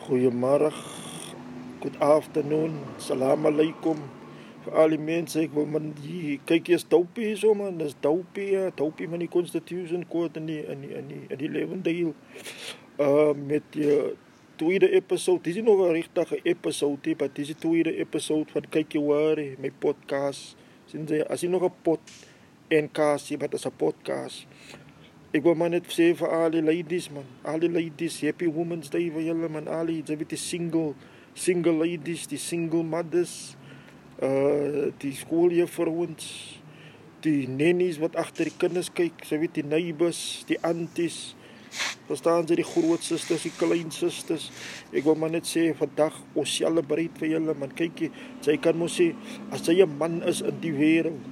Goeiemôre. Good afternoon. Salam alaikum. Vir al die mense, ek wil man hier kyk eers dopie so man, dis dopie, dopie van die Constitution Court in die in die in die, in die Lewendale. Uh met die tweede episode. Dis nog 'n regte episode, maar dis die tweede episode van kyk jy hoor my podcast. Sien jy, as jy nog 'n pot en kaas, jy het 'n podcast. Ek wil maar net sê vir al die ladies man, al die ladies, happy women's day vir julle man, al die jy weet die single single ladies, die single mothers, uh die skooljuffrouens, die nennies wat agter die kinders kyk, jy weet die neighbors, die aunties. Verstaan jy die groot susters, die klein susters? Ek wil maar net sê vandag ons celebrate vir julle man. Kyk jy, kan mos sê as jy 'n man is in die wêreld,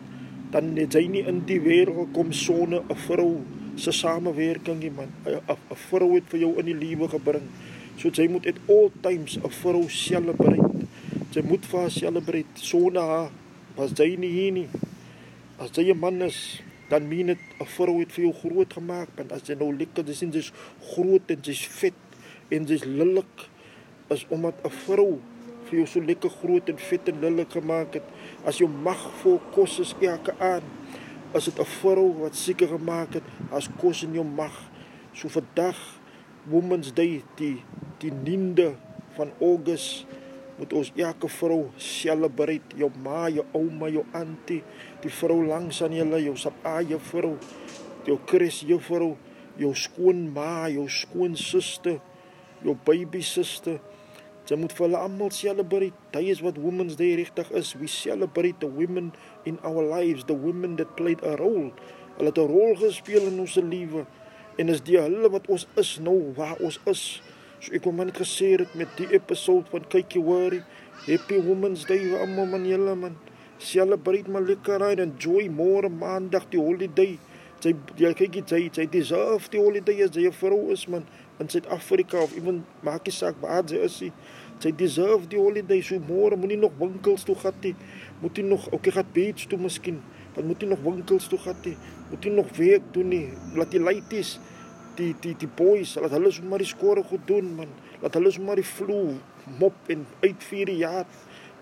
dan jy nie in die wêreld kom sonder 'n vrou se samewerking nie man. 'n vrou het vir jou in die lewe gebring. So jy moet at all times 'n vrou celebrate. Jy moet vir haar celebrate sonder haar. Was jy nie hier nie? As jy 'n man is, dan meen dit 'n vrou het vir jou groot gemaak, want as jy nou lekker dis in dis groot en dis vet en dis lillik is omdat 'n vrou vir jou so lekker groot en vet en lillik gemaak het. As jou mag vol kos is elke aand as dit 'n vrou wat seker gemaak het as kos in jou mag. So vandag women's day die die 9de van Augustus moet ons elke vrou celebrate. Jou ma jou ouma jou auntie die vrou langs aan julle jou sapaie vrou jou kris jou vrou jou skoon ma jou skoon suster jou baby suster Jy moet vir hulle almal celebrate. Dit is wat Women's Day regtig is. We celebrate the women in our lives, the women that played a role. Hulle het 'n rol gespeel in ons lewe en is die hulle wat ons is nou waar ons is. So ek kom net gesê dit met die episode van kykie hoorie. Happy Women's Day vir almal man julle man. Celebrate maar lekker en enjoy môre maandag die holiday. Jy jy kyk jy jy deserve die holiday as jy vrou is man in Suid-Afrika of iemand maak nie saak waar jy is nie. Sy deserve die holiday so môre moenie nog winkels toe gaan nie. Moet jy nog okay gaan beach toe miskien. Want moet jy nog winkels toe gaan nie. Moet jy nog werk doen nie. Laat die laities die die die boys laat hulle sommer die skore goed doen man. Laat hulle sommer die vloer mop en uitvier die jaar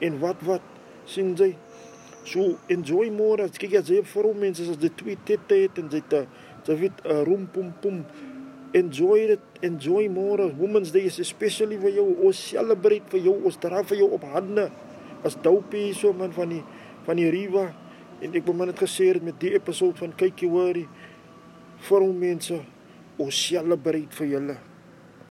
en wat wat sien jy So enjoy more. Kyk as jy vir mense as die twee tette het en jy te jy weet 'n rom pom pom enjoy it enjoy more women's day is especially vir jou. Ons celebrate vir jou. Ons dra vir jou op hande. As dopie so man van die van die riva. En ek wil maar net gesê het met die episode van kykie hoorie vir ons mense ons celebrate vir julle